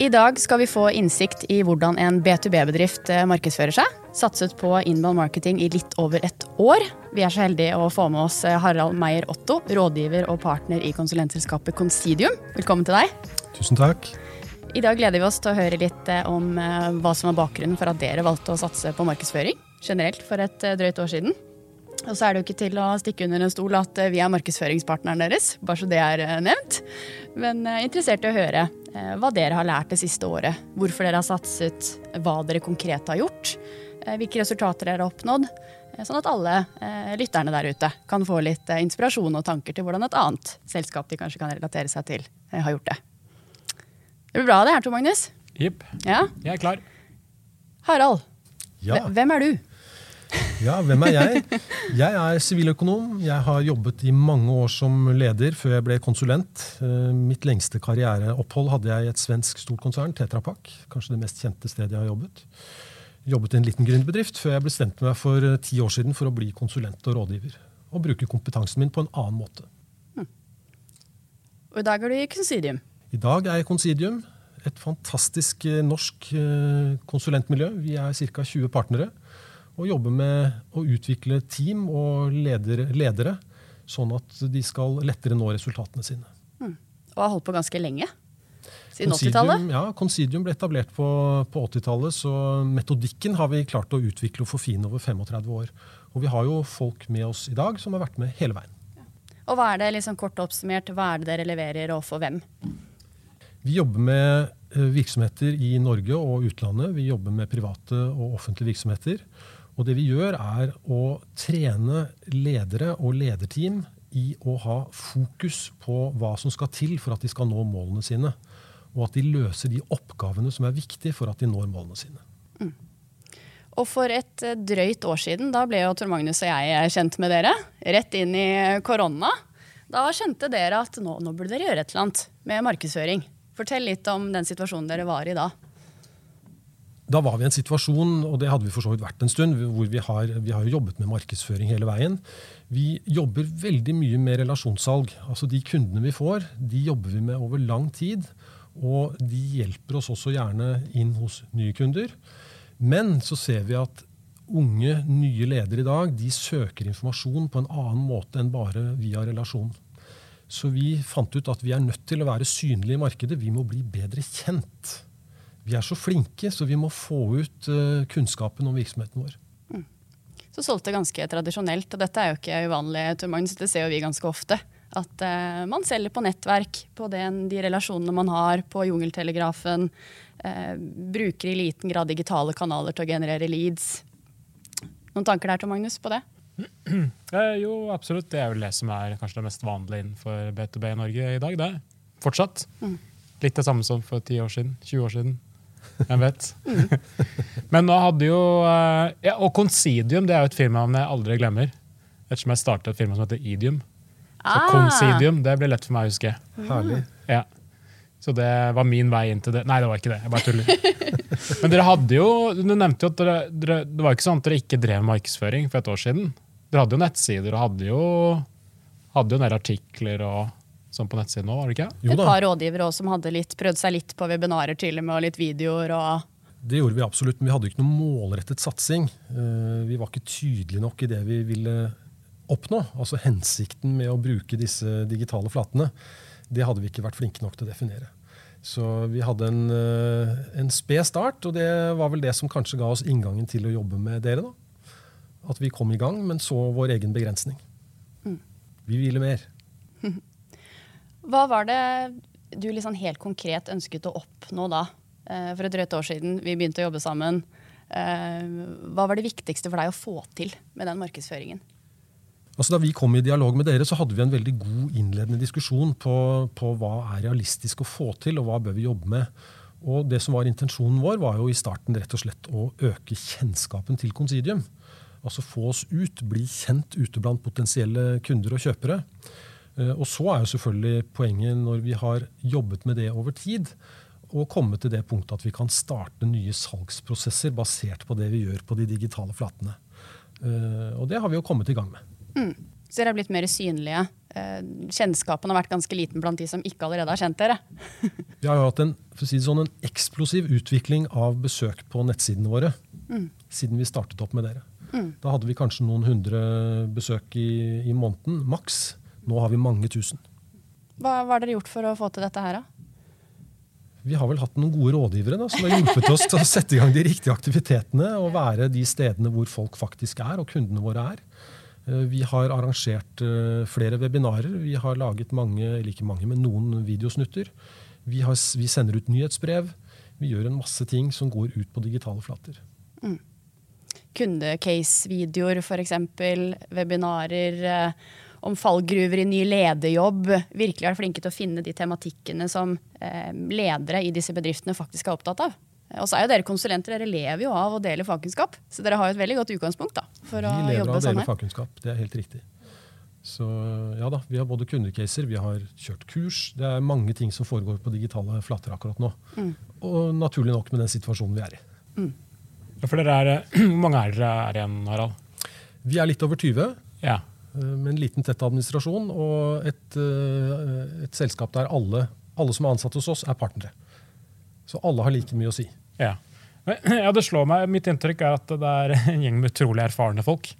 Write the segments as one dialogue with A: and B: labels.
A: I dag skal vi få innsikt i hvordan en B2B-bedrift eh, markedsfører seg. Satset på inbound marketing i litt over et år. Vi er så heldige å få med oss eh, Harald Meyer Otto, rådgiver og partner i konsulentselskapet Considium. Velkommen til deg.
B: Tusen takk.
A: I dag gleder vi oss til å høre litt eh, om hva som var bakgrunnen for at dere valgte å satse på markedsføring generelt for et drøyt år siden. Og så er det jo ikke til å stikke under en stol at vi er markedsføringspartneren deres, bare så det er nevnt. Men interessert i å høre Eh, hva dere har lært det siste året. Hvorfor dere har satset, hva dere konkret har gjort. Eh, hvilke resultater dere har oppnådd. Eh, sånn at alle lytterne der ute kan få litt inspirasjon og tanker til hvordan et annet selskap de kanskje kan relatere seg til, har gjort det. Det blir bra det her, Tor Magnus.
C: Jepp. Ja? Jeg er klar.
A: Harald, ja. hvem er du?
B: Ja, hvem er jeg? Jeg er siviløkonom. Jeg har jobbet i mange år som leder før jeg ble konsulent. Eh, mitt lengste karriereopphold hadde jeg i et svensk stort konsern, Tetra Pak. Kanskje det mest kjente stedet jeg har jobbet. Jobbet i en liten gründerbedrift før jeg bestemte meg for eh, ti år siden for å bli konsulent og rådgiver. Og bruke kompetansen min på en annen måte. Hm.
A: Og I dag er du i Considium?
B: I dag er jeg i Considium. Et fantastisk eh, norsk konsulentmiljø. Vi er ca. 20 partnere og jobbe med å utvikle team og ledere, ledere sånn at de skal lettere nå resultatene sine. Mm.
A: Og har holdt på ganske lenge? Siden 80-tallet?
B: Ja, Considium ble etablert på, på 80-tallet, så metodikken har vi klart å utvikle og forfine over 35 år. Og vi har jo folk med oss i dag som har vært med hele veien.
A: Og hva er det liksom kort oppsummert, hva er det dere leverer, og for hvem?
B: Vi jobber med eh, virksomheter i Norge og utlandet. Vi jobber med private og offentlige virksomheter. Og det vi gjør, er å trene ledere og lederteam i å ha fokus på hva som skal til for at de skal nå målene sine. Og at de løser de oppgavene som er viktige for at de når målene sine. Mm.
A: Og for et eh, drøyt år siden, da ble jo Tor Magnus og jeg eh, kjent med dere. Rett inn i korona. Da skjønte dere at nå, nå burde dere gjøre et eller annet med markedsføring. Fortell litt om den situasjonen dere var i da
B: da var vi i en situasjon, og det hadde vi for så vidt vært en stund, hvor vi har, vi har jobbet med markedsføring hele veien. Vi jobber veldig mye med relasjonssalg. Altså De kundene vi får, de jobber vi med over lang tid. Og de hjelper oss også gjerne inn hos nye kunder. Men så ser vi at unge, nye ledere i dag de søker informasjon på en annen måte enn bare via relasjon. Så vi fant ut at vi er nødt til å være synlige i markedet. Vi må bli bedre kjent vi er så flinke, så vi må få ut uh, kunnskapen om virksomheten vår. Mm.
A: Så solgte ganske tradisjonelt, og dette er jo ikke uvanlig, Tor Magnus, det ser jo vi ganske ofte. At uh, man selger på nettverk, på den, de relasjonene man har, på jungeltelegrafen. Uh, bruker i liten grad digitale kanaler til å generere leads. Noen tanker der, Tor Magnus, på det?
C: jo, absolutt. Det er vel det som er kanskje det mest vanlige innenfor B2B i Norge i dag. det. Fortsatt. Mm. Litt det samme som for 10 år siden, 20 år siden. Jeg vet. Men nå hadde jo eh, ja, Og Considium det er jo et firmanavn jeg aldri glemmer. Ettersom jeg startet et firma som heter Idium. Så ah. Considium det ble lett for meg å huske.
B: Herlig.
C: Ja. Så det var min vei inn til det. Nei, det var ikke det. Jeg bare tuller. Men dere hadde jo, du nevnte jo at dere, dere, det var ikke sånn at dere ikke drev markedsføring for et år siden. Dere hadde jo nettsider og hadde jo, hadde jo en del artikler og sånn på nettsiden nå, var det ikke?
A: Jo, Et par rådgivere også, som hadde litt, prøvd seg litt på webinarer til og med, og litt videoer. og...
B: Det gjorde vi absolutt, men vi hadde ikke noen målrettet satsing. Eh, vi var ikke tydelige nok i det vi ville oppnå. Altså hensikten med å bruke disse digitale flatene. Det hadde vi ikke vært flinke nok til å definere. Så vi hadde en, eh, en sped start, og det var vel det som kanskje ga oss inngangen til å jobbe med dere. da. At vi kom i gang, men så vår egen begrensning. Mm. Vi ville mer.
A: Hva var det du liksom helt konkret ønsket å oppnå da? Eh, for et drøyt år siden vi begynte å jobbe sammen. Eh, hva var det viktigste for deg å få til med den markedsføringen?
B: Altså Da vi kom i dialog med dere, så hadde vi en veldig god innledende diskusjon på, på hva er realistisk å få til, og hva bør vi jobbe med. Og det som var Intensjonen vår var jo i starten rett og slett å øke kjennskapen til Considium. Altså få oss ut, bli kjent ute blant potensielle kunder og kjøpere. Eh, og så er jo selvfølgelig poenget, når vi har jobbet med det over tid, å komme til det punktet at vi kan starte nye salgsprosesser basert på det vi gjør på de digitale flatene. Eh, og det har vi jo kommet i gang med.
A: Mm. Så dere er blitt mer synlige. Eh, kjennskapen har vært ganske liten blant de som ikke allerede har kjent dere.
B: vi har jo hatt en, si sånn, en, eksplosiv utvikling av besøk på nettsidene våre mm. siden vi startet opp med dere. Mm. Da hadde vi kanskje noen hundre besøk i, i måneden, maks. Nå har vi mange tusen.
A: Hva har dere gjort for å få til dette her, da?
B: Vi har vel hatt noen gode rådgivere da, som har hjulpet oss til å sette i gang de riktige aktivitetene og være de stedene hvor folk faktisk er, og kundene våre er. Eh, vi har arrangert eh, flere webinarer. Vi har laget mange, eller ikke mange, men noen videosnutter. Vi, har, vi sender ut nyhetsbrev. Vi gjør en masse ting som går ut på digitale flater. Mm.
A: Kundecase-videoer, f.eks. Webinarer. Eh, om fallgruver i ny lederjobb. Virkelig er flinke til å finne de tematikkene som eh, ledere i disse bedriftene faktisk er opptatt av. Og så er jo dere konsulenter, dere lever jo av å dele fagkunnskap. Så dere har jo et veldig godt utgangspunkt da, for å jobbe sånn
B: her. Vi lever av å dele fagkunnskap, det er helt riktig. Så ja da, Vi har både kundecaser, vi har kjørt kurs. Det er mange ting som foregår på digitale flater akkurat nå. Mm. Og naturlig nok med den situasjonen vi er i. Mm.
C: Ja, for dere er, Hvor mange er dere er igjen, Harald?
B: Vi er litt over 20.
C: Ja.
B: Eh, med en liten, tett administrasjon og et, eh, et selskap der alle, alle, som er ansatt hos oss, er partnere. Så alle har like mye å si.
C: Ja. ja, det slår meg. Mitt inntrykk er at det er en gjeng med utrolig erfarne folk.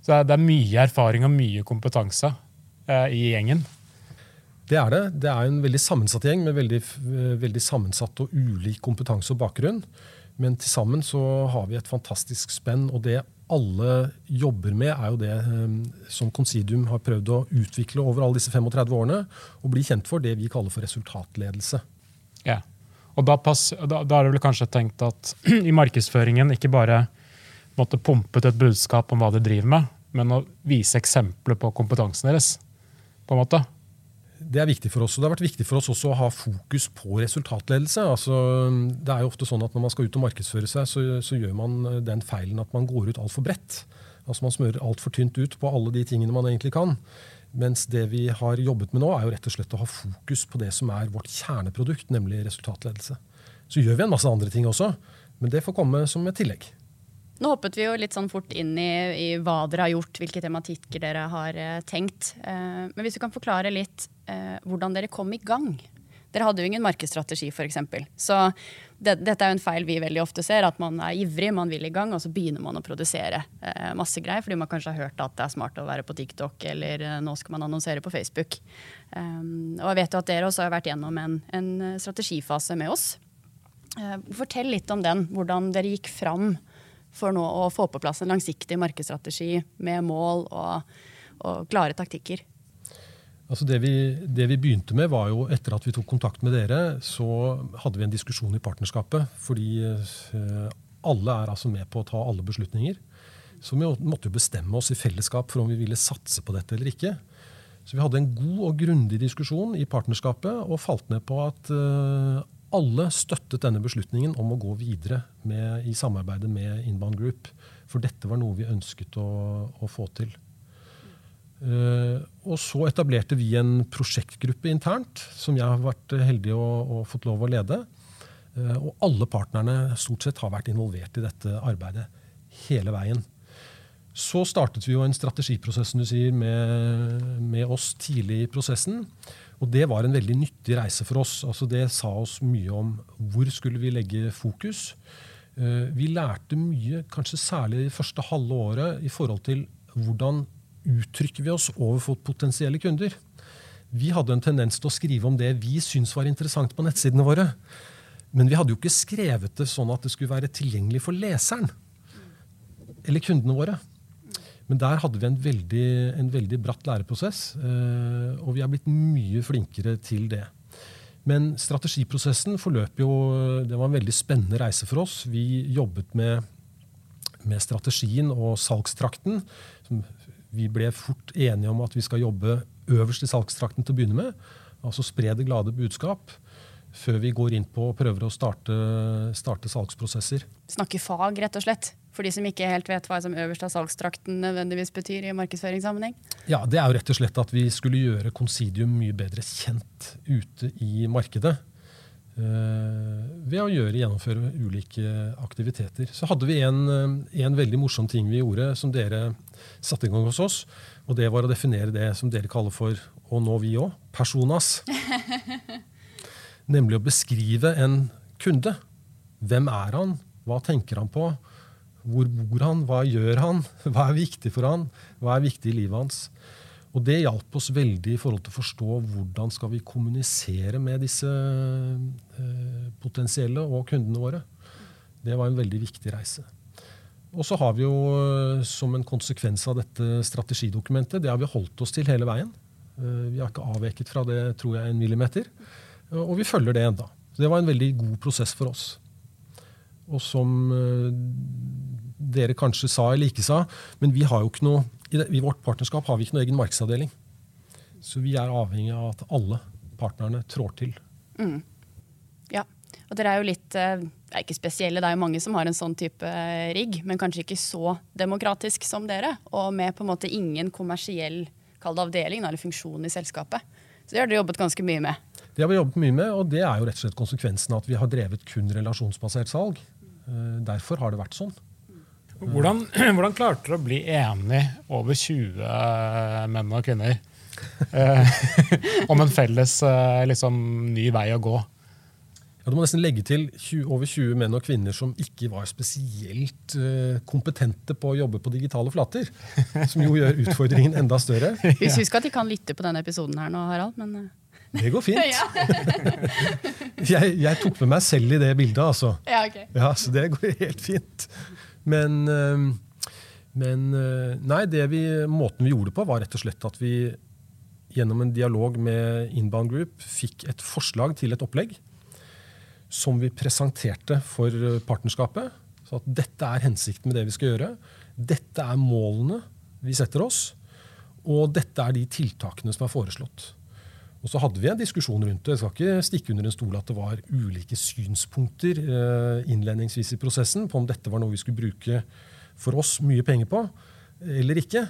C: Så det er mye erfaring og mye kompetanse eh, i gjengen.
B: Det er det. Det er en veldig sammensatt gjeng med veldig, veldig sammensatt og ulik kompetanse og bakgrunn. Men til sammen så har vi et fantastisk spenn. Og det alle jobber med, er jo det um, som Considium har prøvd å utvikle over alle disse 35 årene. Og bli kjent for det vi kaller for resultatledelse.
C: Ja, og da, pass, da, da er det vel kanskje tenkt at i markedsføringen ikke bare måtte pumpet et budskap om hva de driver med, men å vise eksempler på kompetansen deres. på en måte
B: det er viktig for oss. Og det har vært viktig for oss også å ha fokus på resultatledelse. Altså, det er jo ofte sånn at Når man skal ut og markedsføre seg, så, så gjør man eh, den feilen at man går ut altfor bredt. Altså Man smører altfor tynt ut på alle de tingene man egentlig kan. Mens det vi har jobbet med nå, er jo rett og slett å ha fokus på det som er vårt kjerneprodukt, nemlig resultatledelse. Så gjør vi en masse andre ting også, men det får komme som et tillegg.
A: Nå hoppet vi jo litt sånn fort inn i, i hva dere har gjort, hvilke tematikker dere har uh, tenkt. Eh, men hvis du kan forklare litt eh, hvordan dere kom i gang. Dere hadde jo ingen markedsstrategi, f.eks. Så det, dette er jo en feil vi veldig ofte ser. At man er ivrig, man vil i gang, og så begynner man å produsere masse greier fordi man kanskje har hørt at det er smart å være på TikTok, eller nå skal man annonsere på Facebook. Og jeg vet jo at dere også har vært gjennom en, en strategifase med oss. fortell litt om den, hvordan dere gikk fram for nå å få på plass en langsiktig markedsstrategi med mål og, og klare taktikker?
B: Altså det, vi, det, vi, begynte med, var jo etter at vi tok kontakt med dere, så hadde vi en diskusjon i partnerskapet. Fordi eh, alle er altså med på å ta alle beslutninger. Så vi måtte jo bestemme oss i fellesskap for om vi ville satse på dette eller ikke. Så vi hadde en god og grundig diskusjon i partnerskapet og falt ned på at uh, alle støttet denne beslutningen om å gå videre med, i samarbeidet med Inbound Group. For dette var noe vi ønsket å, å få til. Uh, og så etablerte vi en prosjektgruppe internt, som jeg har vært heldig og, fått lov å lede. Uh, og alle partnerne stort sett har vært involvert i dette arbeidet hele veien. Så startet vi jo en strategiprosess med, med oss tidlig i prosessen. Og det var en veldig nyttig reise for oss. Altså det sa oss mye om hvor skulle vi legge fokus. Eh, vi lærte mye, kanskje særlig det første halve året, i forhold til hvordan uttrykker vi oss overfor potensielle kunder. Vi hadde en tendens til å skrive om det vi syntes var interessant på nettsidene våre. Men vi hadde jo ikke skrevet det sånn at det skulle være tilgjengelig for leseren. Eller kundene våre. Men der hadde vi en veldig, en veldig bratt læreprosess, eh, og vi er blitt mye flinkere til det. Men strategiprosessen forløp jo Det var en veldig spennende reise for oss. Vi jobbet med, med strategien og salgstrakten. Vi ble fort enige om at vi skal jobbe øverst i salgstrakten til å begynne med. Altså spre det glade budskap. Før vi går inn på og prøver å starte, starte salgsprosesser.
A: Snakke fag, rett og slett. For de som ikke helt vet hva som øverst av salgstrakten nødvendigvis betyr i markedsføringssammenheng.
B: Ja, Det er jo rett og slett at vi skulle gjøre Considium mye bedre kjent ute i markedet. Uh, ved å gjøre, gjennomføre ulike aktiviteter. Så hadde vi en, eh, en, veldig morsom ting vi gjorde, som dere satte i gang hos oss. Og det var å definere det som dere kaller for, og nå vi òg, personas. Nemlig å beskrive en kunde. Hvem er han? Hva tenker han på? Hvor bor han? Hva gjør han? Hva er viktig for han? Hva er viktig i livet hans? Og Det hjalp oss veldig i forhold til å forstå hvordan skal vi kommunisere med disse eh, potensielle og kundene våre. Det var en veldig viktig reise. Og så har vi jo eh, som en konsekvens av dette strategidokumentet, det har vi holdt oss til hele veien. Eh, vi har ikke avveket fra det tror jeg, en millimeter. Og vi følger det enda. Så det var en veldig god prosess for oss. Og som dere kanskje sa eller ikke sa, men vi har jo ikke noe, i vårt partnerskap har vi ikke noe egen markedsavdeling. Så vi er avhengig av at alle partnerne trår til. Mm.
A: Ja, og dere er jo litt eh, det er ikke spesielle, det er jo mange som har en sånn type eh, rigg, men kanskje ikke så demokratisk som dere. Og med på en måte ingen kommersiell avdeling eller funksjon i selskapet. Så det har dere jobbet ganske mye med.
B: Det har vi jobbet mye med, og det er jo rett og slett konsekvensen av at vi har drevet kun relasjonsbasert salg. Eh, derfor har det vært sånn.
C: Hvordan, hvordan klarte dere å bli enige over 20 eh, menn og kvinner eh, om en felles liksom, ny vei å gå?
B: Ja, du må nesten legge til 20, over 20 menn og kvinner som ikke var spesielt uh, kompetente på å jobbe på digitale flater. Som jo gjør utfordringen enda større.
A: Husk at de kan lytte på denne episoden her nå, Harald. men...
B: Det går fint. jeg, jeg, tok med meg selv i det bildet, altså.
A: Ja, okay.
B: ja, så det går helt fint. Men, men eh, nei, vi, måten vi gjorde det på, var rett og slett at vi gjennom en dialog med Inbound Group fikk et forslag til et opplegg som vi presenterte for partnerskapet. Så at dette er hensikten med det vi skal gjøre. Dette er målene vi setter oss. Og dette er de tiltakene som er foreslått. Og så hadde vi en diskusjon rundt det. Jeg skal ikke stikke under en stol at det var ulike synspunkter eh, innledningsvis i prosessen på om dette var noe vi skulle bruke for oss mye penger på eller ikke.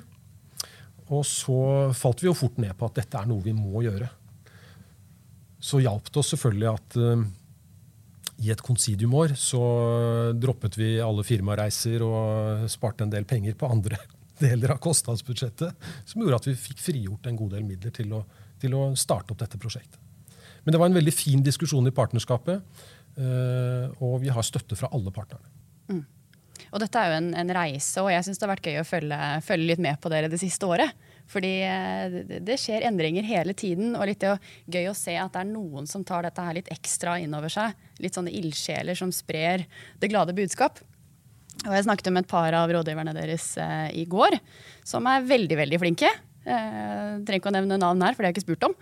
B: Og så falt vi jo fort ned på at dette er noe vi må gjøre. Så hjalp det oss selvfølgelig at uh, i et konsidiumår så droppet vi alle firmareiser og sparte en del penger på andre deler av kostnadsbudsjettet, som gjorde at vi fikk frigjort en god del midler til å til å starte opp dette prosjektet. Men det var en veldig fin diskusjon i partnerskapet, eh, og vi har støtte fra alle partnerne. Mm.
A: Og dette er jo en, en reise, og jeg syns det har vært gøy å følge, følge, litt med på dere det siste året. Fordi eh, det skjer endringer hele tiden, og litt gøy å se at det er noen som tar dette her litt ekstra innover seg. Litt sånne ildsjeler som sprer det glade budskap. Og jeg snakket med et par av rådgiverne deres eh, i går, som er veldig, veldig flinke. Uh, trenger ikke å nevne navn her, for det har jeg ikke spurt om.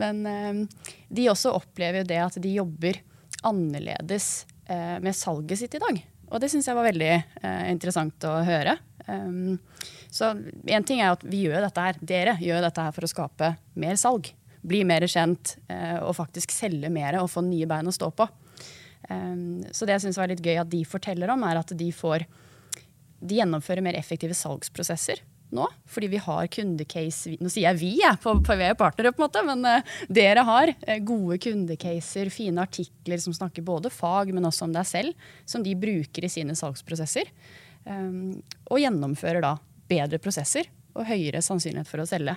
A: Men uh, de også opplever jo det at de jobber annerledes uh, med salget sitt i dag. Og det syns jeg var veldig interessant å høre. Så én ting er at vi gjør dette her, dere gjør dette her for å skape mer salg. Bli mer kjent og faktisk selge mer og få nye bein å stå på. Så det jeg syns var litt gøy at de forteller om, er at de får de gjennomfører mer effektive salgsprosesser nå. Fordi vi har kundecase Nå sier jeg vi, jeg, for, på, vi er partnere, på en måte, men uh, dere har uh, gode kundecaser, fine artikler som snakker både fag, men også om deg selv, som de bruker i sine salgsprosesser. Um, og gjennomfører da bedre prosesser og høyere sannsynlighet for å selge.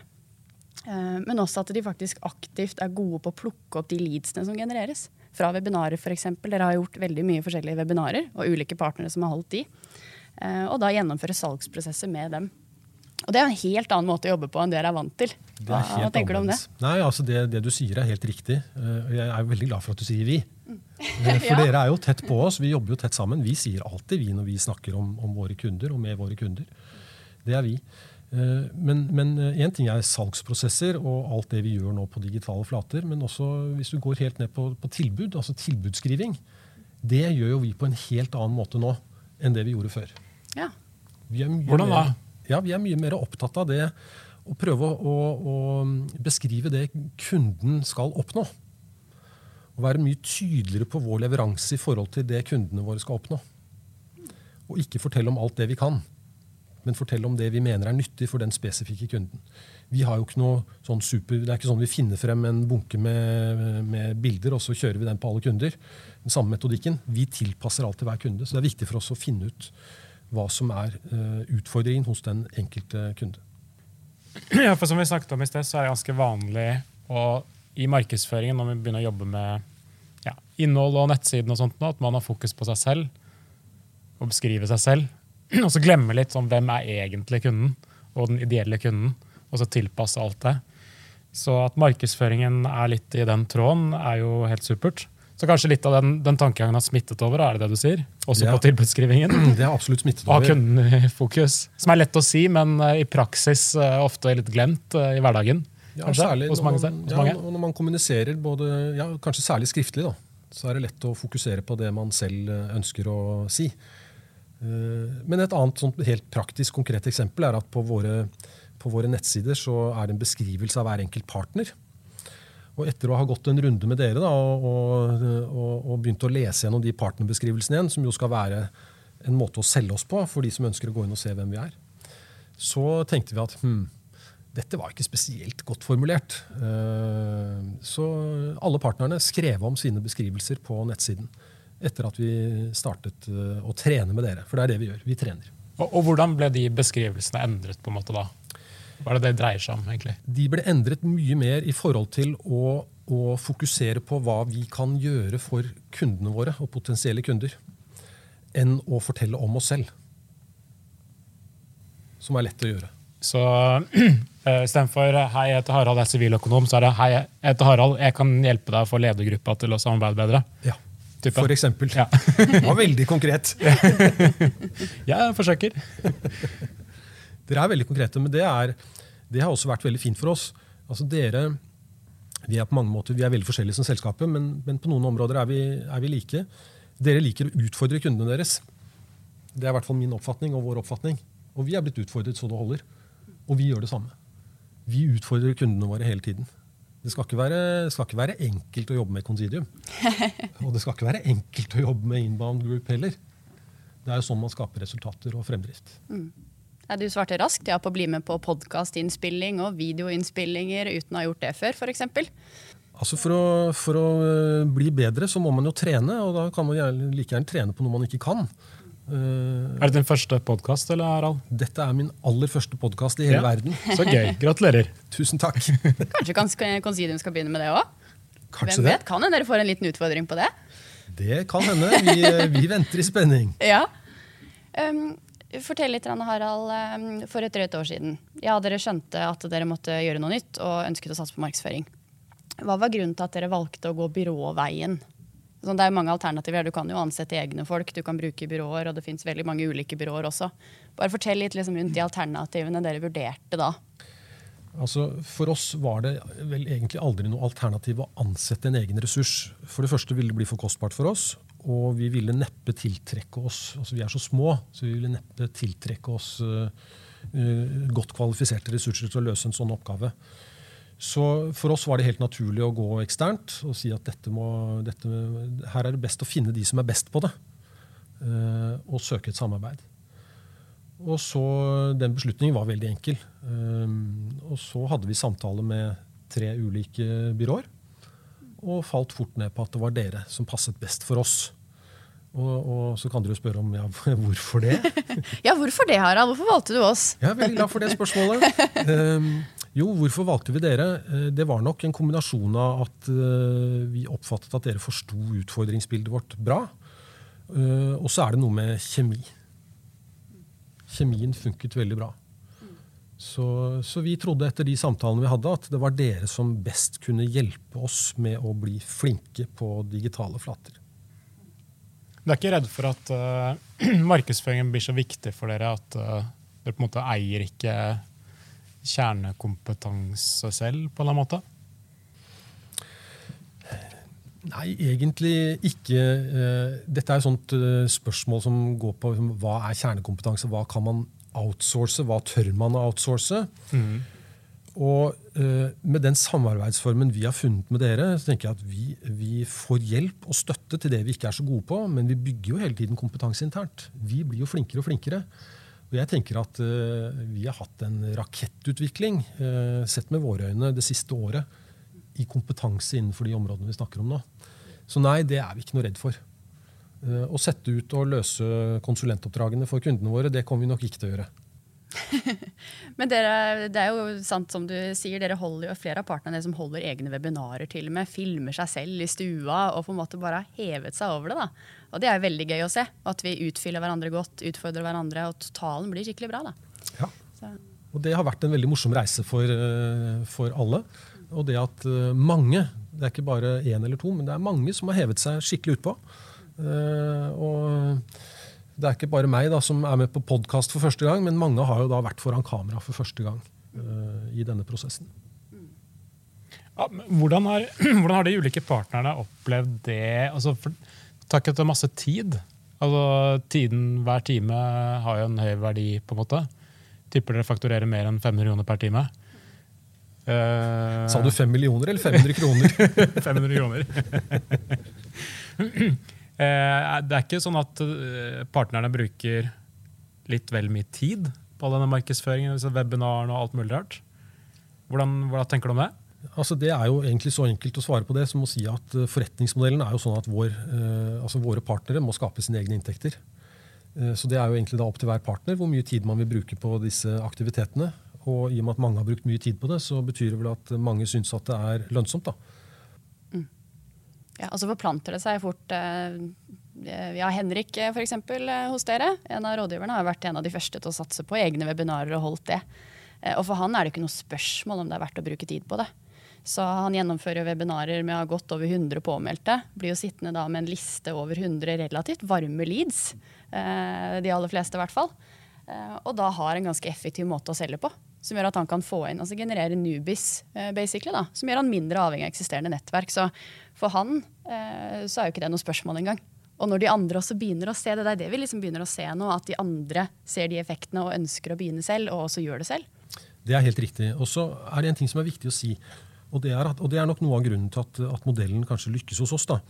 A: Uh, men også at de faktisk aktivt er gode på å plukke opp de leadsene som genereres. Fra webinarer, f.eks. Dere har gjort veldig mye forskjellige webinarer og ulike partnere som har holdt de. Og da gjennomføre salgsprosesser med dem. Og Det er en helt annen måte å jobbe på enn det dere er vant til. Hva, hva tenker du om det?
B: Nei, altså det, det, du sier er helt riktig. Eh, jeg er veldig glad for at du sier vi. Eh, for ja. dere er jo tett på oss, vi jobber jo tett sammen. Vi sier alltid vi når vi snakker om, om våre kunder og med våre kunder. Det er vi. Eh, men én ting er salgsprosesser og alt det vi gjør nå på digitale flater. Men også hvis du går helt ned på, på tilbud, altså tilbudsskriving. Det gjør jo vi på en helt annen måte nå enn det vi gjorde før.
A: Ja.
C: Hvordan da?
B: Ja, Vi er mye mer opptatt av det å prøve å, å beskrive det kunden skal oppnå. å være mye tydeligere på vår leveranse i forhold til det kundene våre skal oppnå. Og ikke fortelle om alt det vi kan, men fortelle om det vi mener er nyttig for den spesifikke kunden. Vi har jo ikke noe sånn super, Det er ikke sånn vi finner frem en bunke med, med bilder, og så kjører vi den på alle kunder. Den samme metodikken. Vi tilpasser alt til hver kunde. Så det er viktig for oss å finne ut hva som er uh, utfordringen hos den enkelte kunde.
C: Ja, for Som vi snakket om i sted, så er det ganske vanlig å, i markedsføringen når vi begynner å jobbe med ja, innhold og nettsiden, og sånt, at man har fokus på seg selv og beskriver seg selv. Og så glemme litt sånn, hvem er egentlig kunden, og den ideelle kunden. Og så tilpasse alt det. Så at markedsføringen er litt i den tråden, er jo helt supert. Så kanskje litt av den, den tankegangen har smittet over, er det det du sier? Også
B: ja.
C: på tilbudsskrivingen?
B: Det har absolutt smittet over.
C: Å ha kunden i fokus. Som er lett å si, men eh, i praksis eh, ofte litt glemt eh, i hverdagen.
B: Ja, kanskje, særlig hos mange, hos mange. Ja, når man kommuniserer, både, ja, kanskje særlig skriftlig, da, så er det lett å fokusere på det man selv ønsker å si. Men et annet sånt helt praktisk, konkret eksempel er at på våre, på våre nettsider så er det en beskrivelse av hver enkelt partner. Og etter å ha gått en runde med dere da, og, og, og, begynt å lese gjennom de partnerbeskrivelsene igjen, som jo skal være en måte å selge oss på for de som ønsker å gå inn og se hvem vi er, så tenkte vi at hm, dette var ikke spesielt godt formulert. Eh, så alle partnerne skrev om sine beskrivelser på nettsiden etter at vi startet eh, å trene med dere. For det er det vi gjør. Vi trener.
C: Og, og hvordan ble de beskrivelsene endret på en måte da? Hva er det det dreier seg om? egentlig?
B: De ble endret mye mer i forhold til å, å, fokusere på hva vi kan gjøre for kundene våre og potensielle kunder, enn å fortelle om oss selv. Som er lett å gjøre.
C: Så uh, istedenfor 'hei, jeg heter Harald, jeg er siviløkonom', så er det 'hei, jeg heter Harald, jeg kan hjelpe deg å få ledergruppa til å samarbeide bedre'.
B: Ja, type. For eksempel. Ja. det var veldig konkret.
C: jeg forsøker.
B: Dere er veldig konkrete, men det, er, det, har også vært veldig fint for oss. Altså dere, Vi er på mange måter, vi er veldig forskjellige som selskapet, men, men på noen områder er vi, er vi, like. Dere liker å utfordre kundene deres. Det er i hvert fall min oppfatning og vår oppfatning. Og vi er blitt utfordret så det holder. Og vi gjør det samme. Vi utfordrer kundene våre hele tiden. Det skal ikke, være, skal ikke være enkelt å jobbe med Considium. Og det skal ikke være enkelt å jobbe med Inbound Group heller. Det er jo sånn man skaper resultater og fremdrift. Mm.
A: Ja, du svarte raskt ja på å bli med på podkastinnspilling og videoinnspillinger uten å ha gjort det før, f.eks.
B: Altså for å, for å eh, bli bedre så må man jo trene, og da kan man gjerne, like gjerne trene på noe man ikke kan.
C: Uh, er det din første podkast?
B: Dette er min aller første podkast i hele ja. verden.
C: Så gøy. Gratulerer.
B: Tusen takk.
A: Kanskje Considium skal begynne med det òg? Hvem vet? Kan hende dere får en liten utfordring på det?
B: Det kan hende. Vi, vi venter i spenning.
A: Ja. Um, Fortell litt, Harald. Um, for et drøyt år siden. Ja, Dere skjønte at dere måtte gjøre noe nytt og ønsket å satse på markedsføring. Hva var grunnen til at dere valgte å gå byråveien? Sånn, det er mange alternativer. Du kan jo ansette egne folk, du kan bruke byråer, og det fins veldig mange ulike byråer også. Bare Fortell litt liksom, rundt de alternativene dere vurderte da.
B: Altså, for oss var det vel egentlig aldri noe alternativ å ansette en egen ressurs. For det første ville det bli for kostbart for oss. Og vi ville neppe tiltrekke oss altså Vi er så små, så vi ville neppe tiltrekke oss uh, godt kvalifiserte ressurser til å løse en sånn oppgave. Så for oss var det helt naturlig å gå eksternt og si at dette må, dette, her er det best å finne de som er best på det, uh, og søke et samarbeid. Og så, Den beslutningen var veldig enkel. og så hadde vi samtale med tre ulike byråer og falt fort ned på at det var dere som passet best for oss. Og, og så kan dere spørre om ja, hvorfor det?
A: ja, hvorfor det, Harald? Hvorfor valgte du oss?
B: Jeg er veldig glad for det spørsmålet. Um, jo, hvorfor valgte vi dere? Eh, det var nok en kombinasjon av at uh, vi oppfattet at dere forsto utfordringsbildet vårt bra. Uh, og så er det noe med kjemi. Kjemien funket veldig bra. Så, så, vi trodde etter de samtalene vi hadde, at det var dere som best kunne hjelpe oss med å bli flinke på digitale flater.
C: Du er ikke redd for at uh, markedsføringen blir så viktig for dere at uh, dere på en måte eier ikke kjernekompetanse selv, på en eller annen måte?
B: Nei, egentlig ikke. Uh, dette er et sånt spørsmål som går på hva er kjernekompetanse, hva kan man outsource, hva tør man å outsource? Mm. Og eh, med den samarbeidsformen vi har funnet med dere, så tenker jeg at vi, vi, får hjelp og støtte til det vi ikke er så gode på, men vi bygger jo hele tiden kompetanse internt. Vi blir jo flinkere og flinkere. Og jeg tenker at eh, vi har hatt en rakettutvikling, eh, sett med våre øyne, det siste året i kompetanse innenfor de områdene vi snakker om nå. Så nei, det er vi ikke noe redd for. Å sette ut og løse konsulentoppdragene for kundene våre, det kommer vi nok ikke til å gjøre.
A: Men dere, det er jo sant som du sier, dere holder jo flere av partene som holder egne webinarer til og med. Filmer seg selv i stua og på en måte bare har hevet seg over det. da. Og det er veldig gøy å se. At vi utfyller hverandre godt, utfordrer hverandre, og totalen blir skikkelig bra. da.
B: Ja. Og det har vært en veldig morsom reise for, eh, for alle. Og det at eh, mange, det er ikke bare én eller to, men det er mange som har hevet seg skikkelig utpå. Uh, og det er ikke bare meg da, som er med på podkast for første gang, men mange har jo da vært foran kamera for første gang uh, i denne prosessen.
C: Ja, hvordan, har, hvordan, har, de ulike partnerne opplevd det? Altså, for, takket ikke masse tid? Altså, tiden hver time har jo en høy verdi, på en måte. Tipper dere fakturerer mer enn 500 kroner per time.
B: Uh, Sa du 5 millioner eller 500 kroner?
C: 500 kroner. uh, det er ikke sånn at uh, partnerne bruker litt vel mye tid på denne markedsføringen, webinaren og alt mulig rart. Hvordan, hvordan tenker du om det?
B: Altså det er jo egentlig så enkelt å svare på det som å si at forretningsmodellen er jo sånn at vår, altså våre partnere må skape sine egne inntekter. Så det er jo egentlig da opp til hver partner hvor mye tid man vil bruke på disse aktivitetene. Og i og med at mange har brukt mye tid på det, så betyr det vel at mange syns at det er lønnsomt. da.
A: Ja, og så forplanter det seg fort. Eh, ja, Henrik eh, for eksempel, eh, hos dere, en av rådgiverne, har vært en av de første til å satse på egne webinarer og holdt det. Og for han er det ikke noe spørsmål om det er verdt å bruke tid på det. Så han gjennomfører webinarer med å ha godt over 100 påmeldte. Blir jo sittende da med en liste over 100 relativt varme leads. De aller fleste, i hvert fall. Og da har en ganske effektiv måte å selge på som gjør at han kan få inn, altså generere newbies, uh, basically, da, som gjør han mindre avhengig av eksisterende nettverk. Så for han uh, så er jo ikke det noe spørsmål engang. Og når de andre også begynner å se det, det er det vi liksom begynner å se nå, at de andre ser de effektene og ønsker å begynne selv, og også gjør det selv.
B: Det er helt riktig. Og så er det en ting som er viktig å si. Og det er, at, og det er nok noe av grunnen til at, at, modellen kanskje lykkes hos oss. da.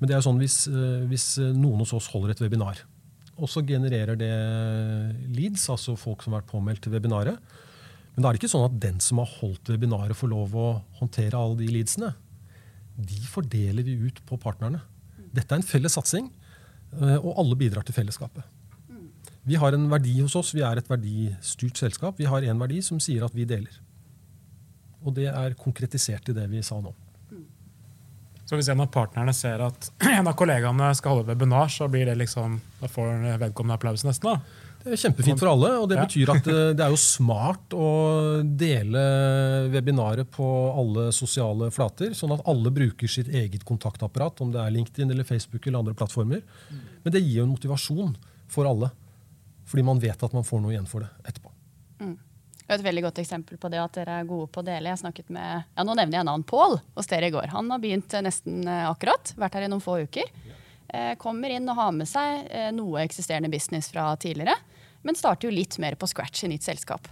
B: Men det er sånn hvis, eh, hvis noen hos oss holder et webinar, og så genererer det leads, altså folk som har vært påmeldt til webinaret, men da er det ikke sånn at den som har holdt webinaret, får lov å håndtere alle de leadsene. De fordeler vi ut på partnerne. Dette er en felles satsing, eh, og alle bidrar til fellesskapet. Vi har en verdi hos oss, vi er et verdistyrt selskap. Vi har en verdi som sier at vi deler. Og det er konkretisert i det vi sa nå.
C: Så hvis en av partnerne ser at en av kollegaene skal holde webinar, så blir det liksom, da får vedkommende applaus nesten? da?
B: Det er kjempefint for alle. og Det betyr at eh, det er jo smart å dele webinaret på alle sosiale flater, sånn at alle bruker sitt eget kontaktapparat, om det er LinkedIn eller Facebook eller andre plattformer. Men det gir jo en motivasjon for alle, fordi man vet at man får noe igjen for det etterpå.
A: Mm. Et veldig godt eksempel på det at dere er gode på å dele. Jeg snakket med, ja Nå nevner jeg navn Pål hos dere i går. Han har begynt nesten eh, akkurat. Vært her i noen få uker. Eh, kommer inn og har med seg eh, noe eksisterende business fra tidligere, men starter jo litt mer på scratch i nytt selskap.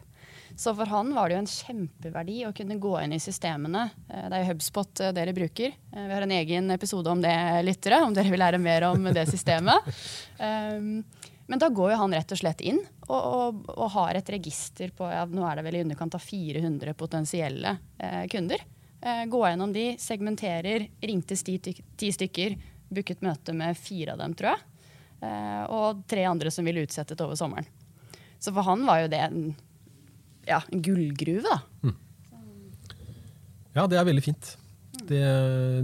A: Så for han var det jo en kjempeverdi å kunne gå inn i systemene. Eh, det er jo Hubspot dere bruker. Vi har en egen episode om det, lyttere, om dere vil lære mer om det systemet. Men da går jo han rett og slett inn og, og, og har et register på ja, nå er det vel i underkant av 400 potensielle eh, kunder. Eh, gå gjennom de, segmenterer, ringte ti, ti stykker, booket møte med fire av dem, tror jeg. Eh, og tre andre som ville utsette det over sommeren. Så for han var jo det en, ja, en gullgruve, da. Mm.
B: Ja, det er veldig fint. Det,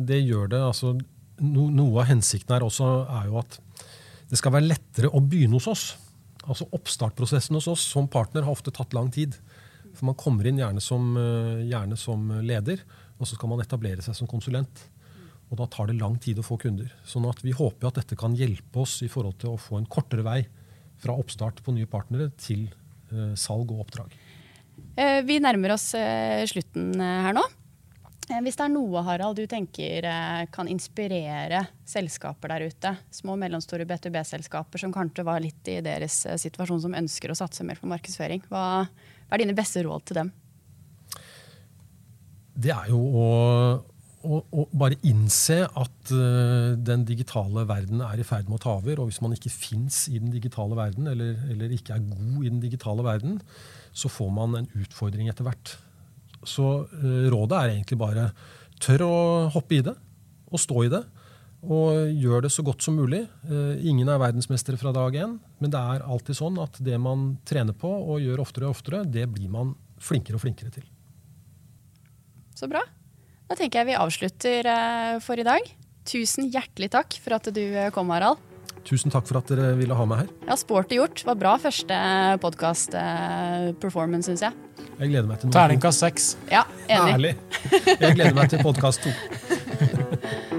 B: det gjør det. Altså, no, noe av hensikten her også er jo at det skal være lettere å begynne hos oss. Altså Oppstartprosessen hos oss som partner har ofte tatt lang tid. For Man kommer inn gjerne som, eh, gjerne som leder, og så skal man etablere seg som konsulent. Og da tar det lang tid å få kunder. Sånn at vi håper at dette kan hjelpe oss i forhold til å få en kortere vei fra oppstart på nye partnere til uh, salg og oppdrag.
A: Uh, vi nærmer oss uh, slutten her nå. Hvis det er noe Harald, du tenker kan inspirere selskaper der ute, små og mellomstore B2B-selskaper som kanskje var litt i deres situasjon som ønsker å satse mer på markedsføring, hva, hva er dine beste råd til dem?
B: det er jo å, å, bare innse at uh, den digitale verden er i ferd med å ta over. Og hvis man ikke fins i den digitale verden, eller, eller, ikke er god i den digitale verden, så får man en utfordring etter hvert. Så uh, rådet er egentlig bare tør å hoppe i det, og stå i det. Og gjør det så godt som mulig. Uh, ingen er verdensmestere fra dag én, men det er alltid sånn at det man trener på og gjør oftere og oftere, det blir man flinkere og flinkere til.
A: Så bra. Da tenker jeg vi avslutter eh, for i dag. Tusen hjertelig takk for at du eh, kom, Harald.
B: Tusen takk for at dere ville ha meg her.
A: Ja, Sporty gjort. Det var bra første podkast-performance, syns jeg.
B: Jeg gleder meg til
C: noe. Terningkast seks.
A: Ja, enig.
B: Ærlig. Jeg gleder meg til podkast to.